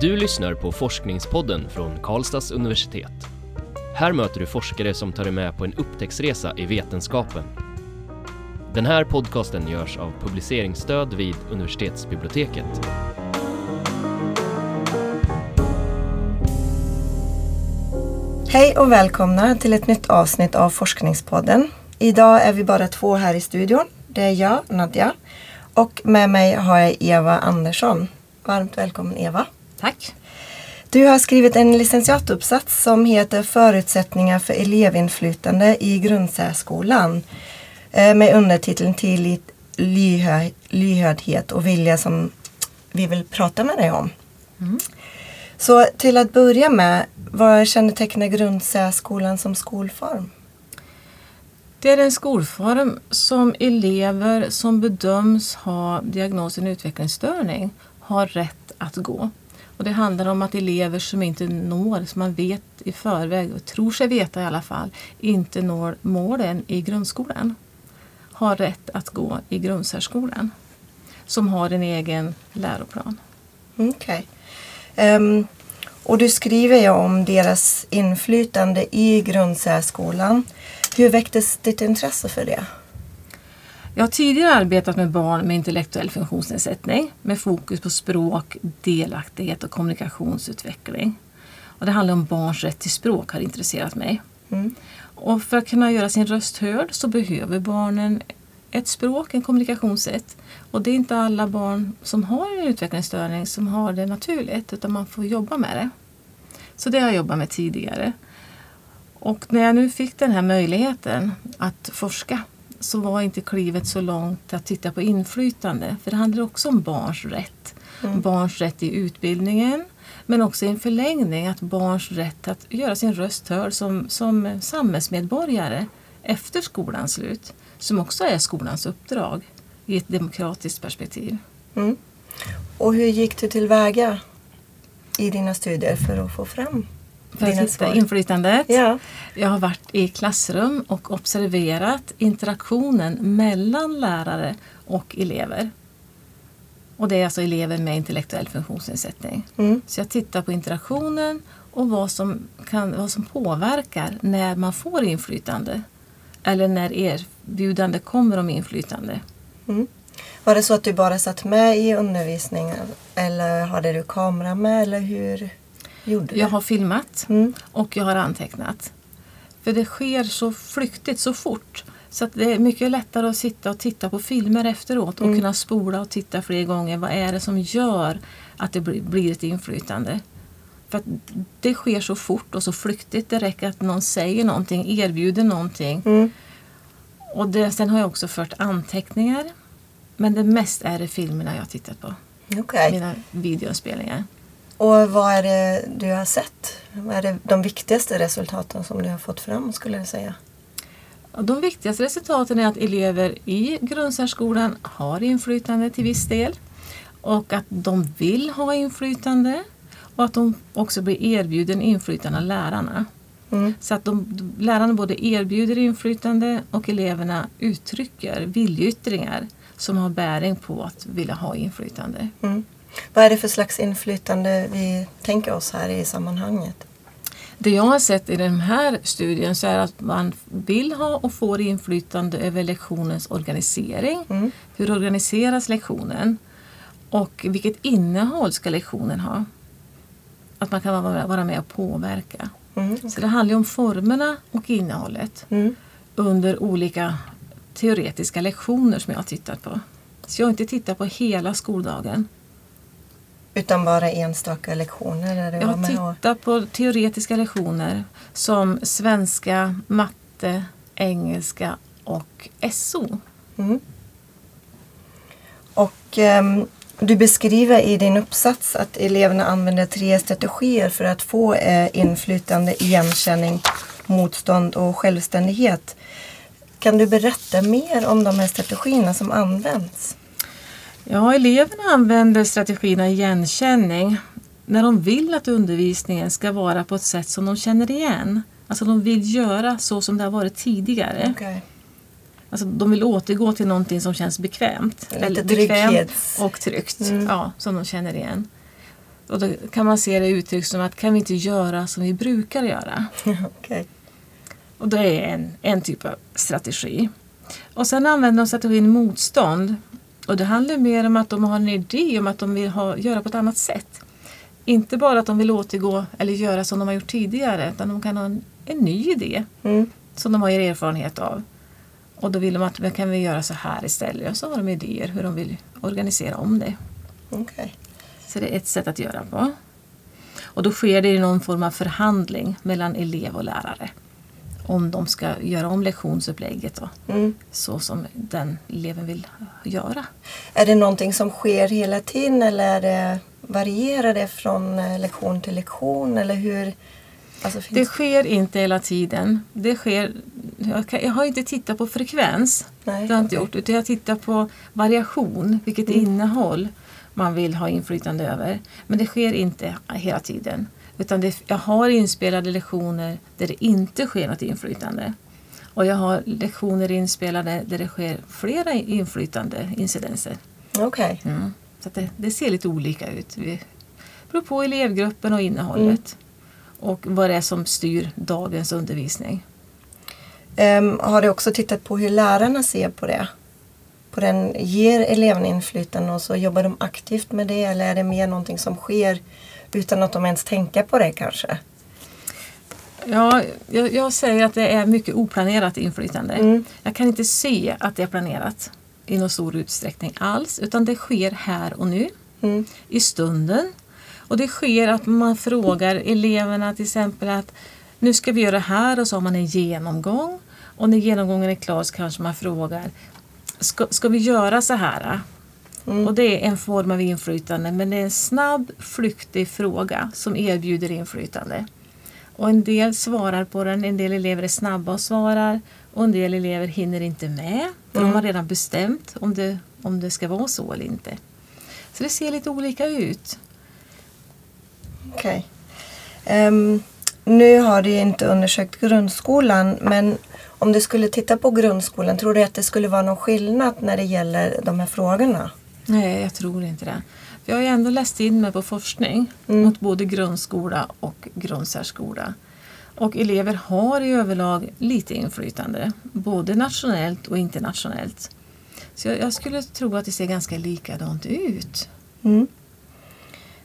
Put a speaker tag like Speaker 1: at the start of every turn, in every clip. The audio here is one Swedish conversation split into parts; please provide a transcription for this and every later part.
Speaker 1: Du lyssnar på Forskningspodden från Karlstads universitet. Här möter du forskare som tar dig med på en upptäcktsresa i vetenskapen. Den här podcasten görs av publiceringsstöd vid universitetsbiblioteket.
Speaker 2: Hej och välkomna till ett nytt avsnitt av Forskningspodden. Idag är vi bara två här i studion. Det är jag, Nadja, och med mig har jag Eva Andersson. Varmt välkommen Eva.
Speaker 3: Tack.
Speaker 2: Du har skrivit en licentiatuppsats som heter Förutsättningar för elevinflytande i grundsärskolan eh, med undertiteln Tillit, lyhörd, lyhördhet och vilja som vi vill prata med dig om.
Speaker 3: Mm.
Speaker 2: Så till att börja med, vad kännetecknar grundsärskolan som skolform?
Speaker 3: Det är en skolform som elever som bedöms ha diagnosen utvecklingsstörning har rätt att gå. Och det handlar om att elever som inte når, som man vet i förväg, och tror sig veta i alla fall, inte når målen i grundskolan har rätt att gå i grundsärskolan som har en egen läroplan.
Speaker 2: Okej. Ehm, och du skriver ju om deras inflytande i grundsärskolan. Hur väcktes ditt intresse för det?
Speaker 3: Jag har tidigare arbetat med barn med intellektuell funktionsnedsättning med fokus på språk, delaktighet och kommunikationsutveckling. Och det handlar om barns rätt till språk har intresserat mig.
Speaker 2: Mm.
Speaker 3: Och för att kunna göra sin röst hörd så behöver barnen ett språk, en kommunikationssätt. Och det är inte alla barn som har en utvecklingsstörning som har det naturligt utan man får jobba med det. Så det har jag jobbat med tidigare. Och när jag nu fick den här möjligheten att forska så var inte klivet så långt att titta på inflytande. För det handlar också om barns rätt.
Speaker 2: Mm.
Speaker 3: Barns rätt i utbildningen men också i en förlängning att barns rätt att göra sin röst hörd som, som samhällsmedborgare efter skolans slut. Som också är skolans uppdrag i ett demokratiskt perspektiv.
Speaker 2: Mm. Och hur gick du tillväga i dina studier för att få fram
Speaker 3: För inflytandet.
Speaker 2: Ja.
Speaker 3: Jag har varit i klassrum och observerat interaktionen mellan lärare och elever. Och det är alltså elever med intellektuell funktionsnedsättning.
Speaker 2: Mm.
Speaker 3: Så jag tittar på interaktionen och vad som, kan, vad som påverkar när man får inflytande. Eller när erbjudande kommer om inflytande.
Speaker 2: Mm. Var det så att du bara satt med i undervisningen eller hade du kamera med eller hur gjorde du?
Speaker 3: Jag har filmat
Speaker 2: Mm.
Speaker 3: och jag har antecknat. För det sker så flyktigt, så fort. Så att det är mycket lättare att sitta och titta på filmer efteråt och
Speaker 2: Mm.
Speaker 3: kunna spola och titta fler gånger. Vad är det som gör att det blir- ett inflytande? För det sker så fort och så flyktigt. Det räcker att någon säger någonting, erbjuder någonting.
Speaker 2: Mm.
Speaker 3: Och det, sen har jag också fört anteckningar. Men det mest är det filmerna jag har tittat på.
Speaker 2: Okej.
Speaker 3: Mina videospelningar.
Speaker 2: Och vad är det du har sett? Vad är det de viktigaste resultaten som du har fått fram skulle jag säga?
Speaker 3: De viktigaste resultaten är att elever i grundsärskolan har inflytande till viss del och att de vill ha inflytande och att de också blir erbjuden inflytande av lärarna.
Speaker 2: Mm.
Speaker 3: Så att de, lärarna både erbjuder inflytande och eleverna uttrycker viljeyttringar som har bäring på att vilja ha inflytande.
Speaker 2: Mm. Vad är det för slags inflytande vi tänker oss här i sammanhanget?
Speaker 3: Det jag har sett i den här studien så är att man vill ha och får inflytande över lektionens organisering.
Speaker 2: Mm.
Speaker 3: Hur organiseras lektionen? Och vilket innehåll ska lektionen ha? Att man kan vara, med och påverka.
Speaker 2: Mm.
Speaker 3: Så det handlar om formerna och innehållet
Speaker 2: Mm.
Speaker 3: under olika teoretiska lektioner som jag har tittat på. Så jag har inte tittat på hela skoldagen.
Speaker 2: Utan bara enstaka lektioner där du
Speaker 3: Jag har
Speaker 2: och...
Speaker 3: tittat på teoretiska lektioner som svenska, matte, engelska och SO.
Speaker 2: Mm. Och ehm, du beskriver i din uppsats att eleverna använder tre strategier för att få eh, inflytande, igenkänning, motstånd och självständighet. Kan du berätta mer om de här strategierna som används?
Speaker 3: Ja, eleverna använder strategierna igenkänning när de vill att undervisningen ska vara på ett sätt som de känner igen. Alltså de vill göra så som det har varit tidigare.
Speaker 2: Okej.
Speaker 3: Alltså, de vill återgå till någonting som känns bekvämt.
Speaker 2: Lite
Speaker 3: Eller bekvämt och tryggt.
Speaker 2: Mm.
Speaker 3: Ja, som de känner igen. Och då kan man se det uttryckt som att kan vi inte göra som vi brukar göra?
Speaker 2: Okej.
Speaker 3: Och det är en, en typ av strategi. Och sen använder de strategin motstånd. Och det handlar mer om att de har en idé om att de vill ha, göra på ett annat sätt. Inte bara att de vill återgå eller göra som de har gjort tidigare utan de kan ha en, en ny idé
Speaker 2: Mm.
Speaker 3: som de har erfarenhet av. Och då vill de att kan vi göra så här istället? Och så har de idéer hur de vill organisera om det.
Speaker 2: Okej.
Speaker 3: Så det är ett sätt att göra på. Och då sker det i någon form av förhandling mellan elev och lärare. Om de ska göra om lektionsupplägget då,
Speaker 2: Mm.
Speaker 3: så som den eleven vill göra.
Speaker 2: Är det någonting som sker hela tiden eller det, varierar det från eh, lektion till lektion? Eller hur? Alltså,
Speaker 3: Det
Speaker 2: finns...
Speaker 3: sker inte hela tiden. Det sker, jag, kan, jag har inte tittat på frekvens,
Speaker 2: Nej,
Speaker 3: det har jag inte gjort, utan jag tittar på variation, vilket
Speaker 2: Mm.
Speaker 3: innehåll man vill ha inflytande över. Men det sker inte hela tiden. Utan det, jag har inspelade lektioner där det inte sker något inflytande. Och jag har lektioner inspelade där det sker flera inflytande incidenser.
Speaker 2: Okej.
Speaker 3: Mm. Så det, det ser lite olika ut. Det beror på elevgruppen och innehållet. Och vad det är som styr dagens undervisning.
Speaker 2: Ehm, har du också tittat på hur lärarna ser på det? På den ger eleverna inflytande och så jobbar de aktivt med det eller är det mer någonting som sker utan att de ens tänker på det kanske?
Speaker 3: Ja, jag, jag säger att det är mycket oplanerat inflytande.
Speaker 2: Mm.
Speaker 3: Jag kan inte se att det är planerat i någon stor utsträckning alls. Utan det sker här och nu,
Speaker 2: Mm.
Speaker 3: i stunden. Och det sker att man frågar eleverna till exempel att nu ska vi göra det här och så har man en genomgång. Och när genomgången är klar så kanske man frågar ska, ska vi göra så här?
Speaker 2: Mm.
Speaker 3: Och det är en form av inflytande men det är en snabb, flyktig fråga som erbjuder inflytande. Och en del svarar på den, en del elever är snabba och svarar och en del elever hinner inte med. För
Speaker 2: Mm.
Speaker 3: de har redan bestämt om det, om det ska vara så eller inte. Så det ser lite olika ut.
Speaker 2: Okej. Ehm, nu har du inte undersökt grundskolan men om du skulle titta på grundskolan, tror du att det skulle vara någon skillnad när det gäller de här frågorna?
Speaker 3: Nej, jag tror inte det. För jag har ju ändå läst in mig på forskning
Speaker 2: Mm.
Speaker 3: mot både grundskola och grundsärskola. Och elever har i överlag lite inflytande, både nationellt och internationellt. Så jag, jag skulle tro att det ser ganska likadant ut.
Speaker 2: Mm.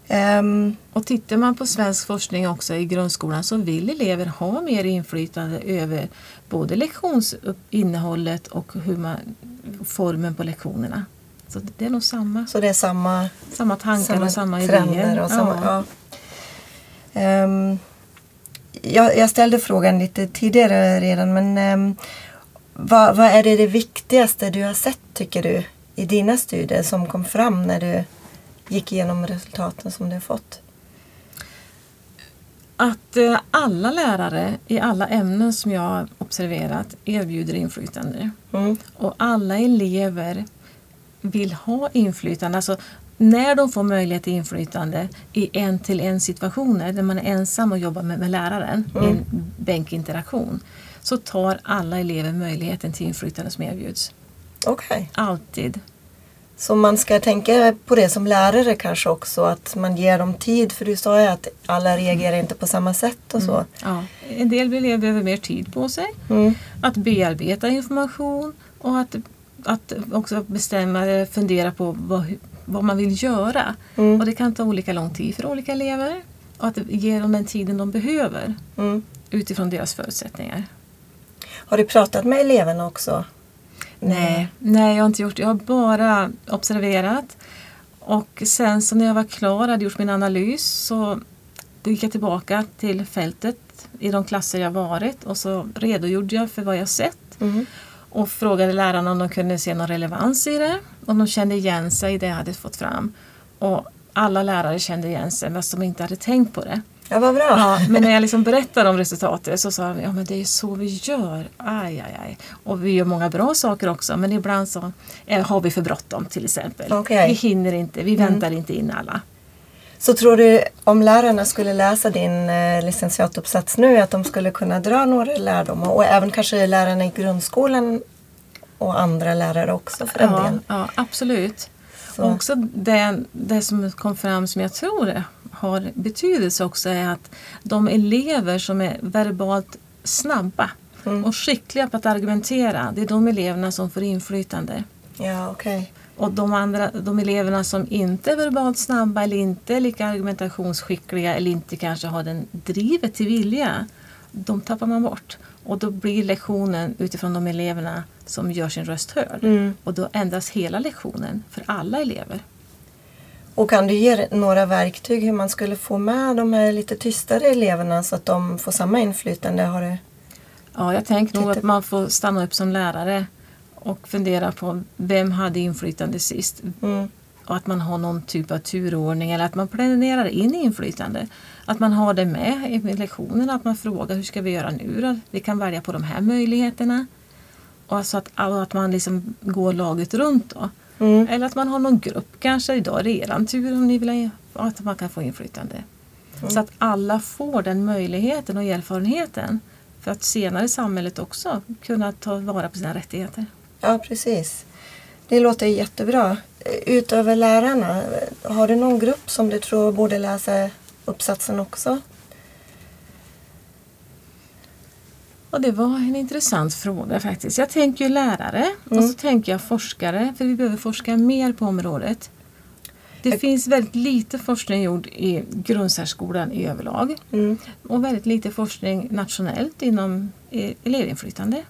Speaker 2: Ehm,
Speaker 3: Och tittar man på svensk forskning också i grundskolan så vill elever ha mer inflytande över både lektionsinnehållet och hur man, formen på lektionerna. Så det är nog samma,
Speaker 2: så det är samma,
Speaker 3: samma tankar och samma idéer.
Speaker 2: och samma,
Speaker 3: Ja.
Speaker 2: ja. Ehm, jag, jag ställde frågan lite tidigare redan men ehm, vad, vad är det, det viktigaste du har sett tycker du i dina studier som kom fram när du gick igenom resultaten som du har fått?
Speaker 3: Att eh, alla lärare i alla ämnen som jag har observerat erbjuder inflytande.
Speaker 2: Mm.
Speaker 3: Och alla elever vill ha inflytande. Alltså när de får möjlighet till inflytande i en till en situationer där man är ensam och jobbar med, med läraren i en bänkinteraktion så tar alla elever möjligheten till inflytande som erbjuds.
Speaker 2: Okej.
Speaker 3: Alltid.
Speaker 2: Så man ska tänka på det som lärare kanske också, att man ger dem tid. För du sa ju att alla reagerar inte på samma sätt och så.
Speaker 3: Ja. En del elever behöver mer tid på sig.
Speaker 2: Mm.
Speaker 3: Att bearbeta information och att, att också bestämma eller fundera på vad, vad man vill göra.
Speaker 2: Mm.
Speaker 3: Och det kan ta olika lång tid för olika elever. Och att ge dem den tiden de behöver
Speaker 2: Mm.
Speaker 3: utifrån deras förutsättningar.
Speaker 2: Har du pratat med eleverna också?
Speaker 3: Nej, nej jag har inte gjort det. Jag har bara observerat. Och sen så när jag var klar och hade gjort min analys så gick jag tillbaka till fältet i de klasser jag varit och så redogjorde jag för vad jag sett.
Speaker 2: Mm.
Speaker 3: Och frågade lärarna om de kunde se någon relevans i det. Om de kände igen sig i det jag hade fått fram. Och alla lärare kände igen sig fast de inte hade tänkt på det.
Speaker 2: Ja, vad bra.
Speaker 3: Ja, men när jag liksom berättade om resultatet så sa de ja men det är så vi gör. Aj, aj, aj. Och vi gör många bra saker också men ibland så eh, har vi för bråttom till exempel.
Speaker 2: Okej.
Speaker 3: Vi hinner inte, vi väntar inte in alla.
Speaker 2: Så tror du om lärarna skulle läsa din eh, licentiatuppsats nu att de skulle kunna dra några lärdomar och även kanske lärarna i grundskolan och andra lärare också för den
Speaker 3: Ja,
Speaker 2: delen?
Speaker 3: ja, absolut.
Speaker 2: Så.
Speaker 3: Och också det, det som kom fram som jag tror har betydelse också är att de elever som är verbalt snabba
Speaker 2: Mm.
Speaker 3: och skickliga på att argumentera, det är de eleverna som får inflytande.
Speaker 2: Ja, okej.
Speaker 3: Och de, andra, de eleverna som inte är verbalt snabba eller inte är lika argumentationsskickliga eller inte kanske har den drivet till vilja, de tappar man bort. Och då blir lektionen utifrån de eleverna som gör sin röst hörd.
Speaker 2: Mm.
Speaker 3: Och då ändras hela lektionen för alla elever.
Speaker 2: Och kan du ge några verktyg hur man skulle få med de här lite tystare eleverna så att de får samma inflytande? Har du?
Speaker 3: Ja, jag tänker nog att man får stanna upp som lärare och fundera på vem hade inflytande sist?
Speaker 2: Mm.
Speaker 3: Och att man har någon typ av turordning eller att man planerar in inflytande. Att man har det med i lektionerna, att man frågar hur ska vi göra nu då? Vi kan välja på de här möjligheterna. Och alltså att, att man liksom går laget runt då.
Speaker 2: Mm.
Speaker 3: Eller att man har någon grupp kanske, idag är det eran tur om ni vill ha, att man kan få inflytande. Så att alla får den möjligheten och erfarenheten för att senare i samhället också kunna ta vara på sina rättigheter.
Speaker 2: Ja, precis. Det låter jättebra. Utöver lärarna, har du någon grupp som du tror borde läsa uppsatsen också?
Speaker 3: Och det var en intressant fråga faktiskt. Jag tänker lärare och
Speaker 2: Mm.
Speaker 3: så tänker jag forskare för vi behöver forska mer på området. Det
Speaker 2: Jag-
Speaker 3: finns väldigt lite forskning gjord i grundsärskolan i överlag
Speaker 2: Mm.
Speaker 3: och väldigt lite forskning nationellt inom eh, elevinflytande.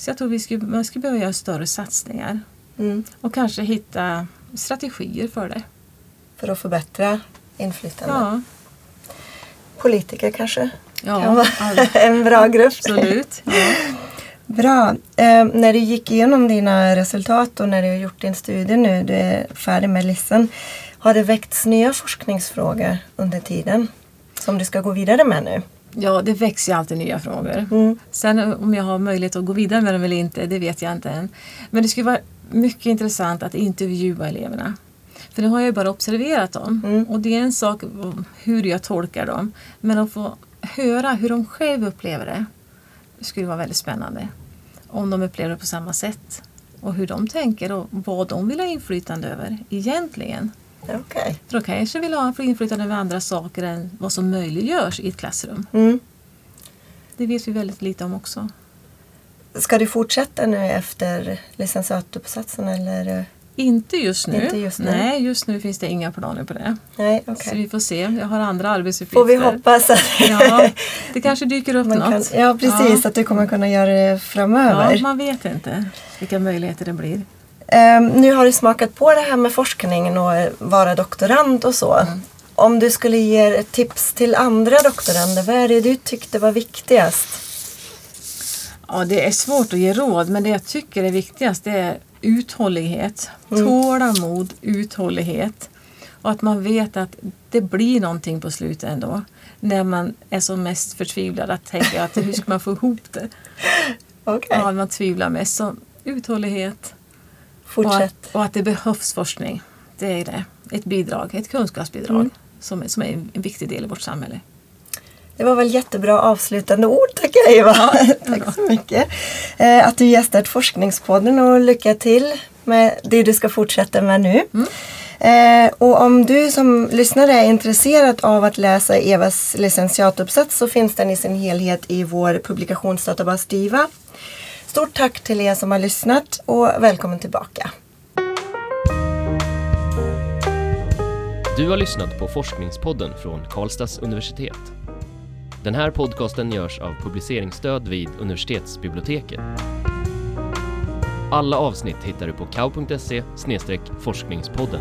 Speaker 3: Så jag tror vi skulle, man skulle behöva göra större satsningar
Speaker 2: Mm.
Speaker 3: och kanske hitta strategier för det.
Speaker 2: För att förbättra inflytande.
Speaker 3: Ja,
Speaker 2: Politiker kanske? kan
Speaker 3: ja
Speaker 2: vara
Speaker 3: all-
Speaker 2: en bra grupp.
Speaker 3: absolut. Ja.
Speaker 2: Bra. Eh, när du gick igenom dina resultat och när du har gjort din studie nu, du är färdig med LISen. Har det väckts nya forskningsfrågor under tiden som du ska gå vidare med nu?
Speaker 3: Ja, det växer ju alltid nya frågor.
Speaker 2: Mm.
Speaker 3: Sen om jag har möjlighet att gå vidare med dem eller inte, det vet jag inte än. Men det skulle vara mycket intressant att intervjua eleverna. För nu har jag ju bara observerat dem
Speaker 2: Mm.
Speaker 3: och det är en sak hur jag tolkar dem. Men att få höra hur de själva upplever det, skulle vara väldigt spännande. Om de upplever det på samma sätt och hur de tänker och vad de vill ha inflytande över egentligen.
Speaker 2: Okej.
Speaker 3: För de kanske vill ha inflytande över andra saker än vad som möjliggörs i ett klassrum.
Speaker 2: Mm.
Speaker 3: Det vet vi väldigt lite om också.
Speaker 2: Ska du fortsätta nu efter licentiatuppsatsen eller?
Speaker 3: Inte just nu.
Speaker 2: Inte just nu.
Speaker 3: Nej, just nu finns det inga planer på det.
Speaker 2: Nej,
Speaker 3: Så
Speaker 2: okej.
Speaker 3: vi får se. Jag har andra arbetsuppgifter.
Speaker 2: Får vi hoppas att
Speaker 3: Ja, det kanske dyker upp
Speaker 2: man kan,
Speaker 3: något.
Speaker 2: ja precis,
Speaker 3: Ja.
Speaker 2: att du kommer kunna göra det framöver.
Speaker 3: Ja, man vet inte vilka möjligheter det blir.
Speaker 2: Ehm, nu har du smakat på det här med forskningen och eh, vara doktorand och så.
Speaker 3: Mm.
Speaker 2: Om du skulle ge tips till andra doktorander, vad är det du tyckte var viktigast?
Speaker 3: Ja, det är svårt att ge råd, men det jag tycker är viktigast det är uthållighet.
Speaker 2: Mm.
Speaker 3: Tålamod, uthållighet. Och att man vet att det blir någonting på slutet ändå. När man är som mest förtvivlad att tänka att hur ska man få ihop det?
Speaker 2: Okej,
Speaker 3: Ja, man tvivlar mest. Så uthållighet, Och
Speaker 2: fortsätt.
Speaker 3: att, och att det behövs forskning. Det är det. Ett bidrag, ett kunskapsbidrag
Speaker 2: Mm.
Speaker 3: som, som är en viktig del i vårt samhälle.
Speaker 2: Det var väl jättebra avslutande ord tackar Eva. Tack så mycket. Eh, att du gästat Forskningspodden och lycka till med det du ska fortsätta med nu. Eh, och om du som lyssnare är intresserad av att läsa Evas licentiatuppsats så finns den i sin helhet i vår publikationsdatabas DIVA. Stort tack till er som har lyssnat och välkommen tillbaka.
Speaker 1: Du har lyssnat på Forskningspodden från Karlstads universitet. Den här podcasten görs av publiceringsstöd vid universitetsbiblioteket. Alla avsnitt hittar du på kau.se forskningspodden.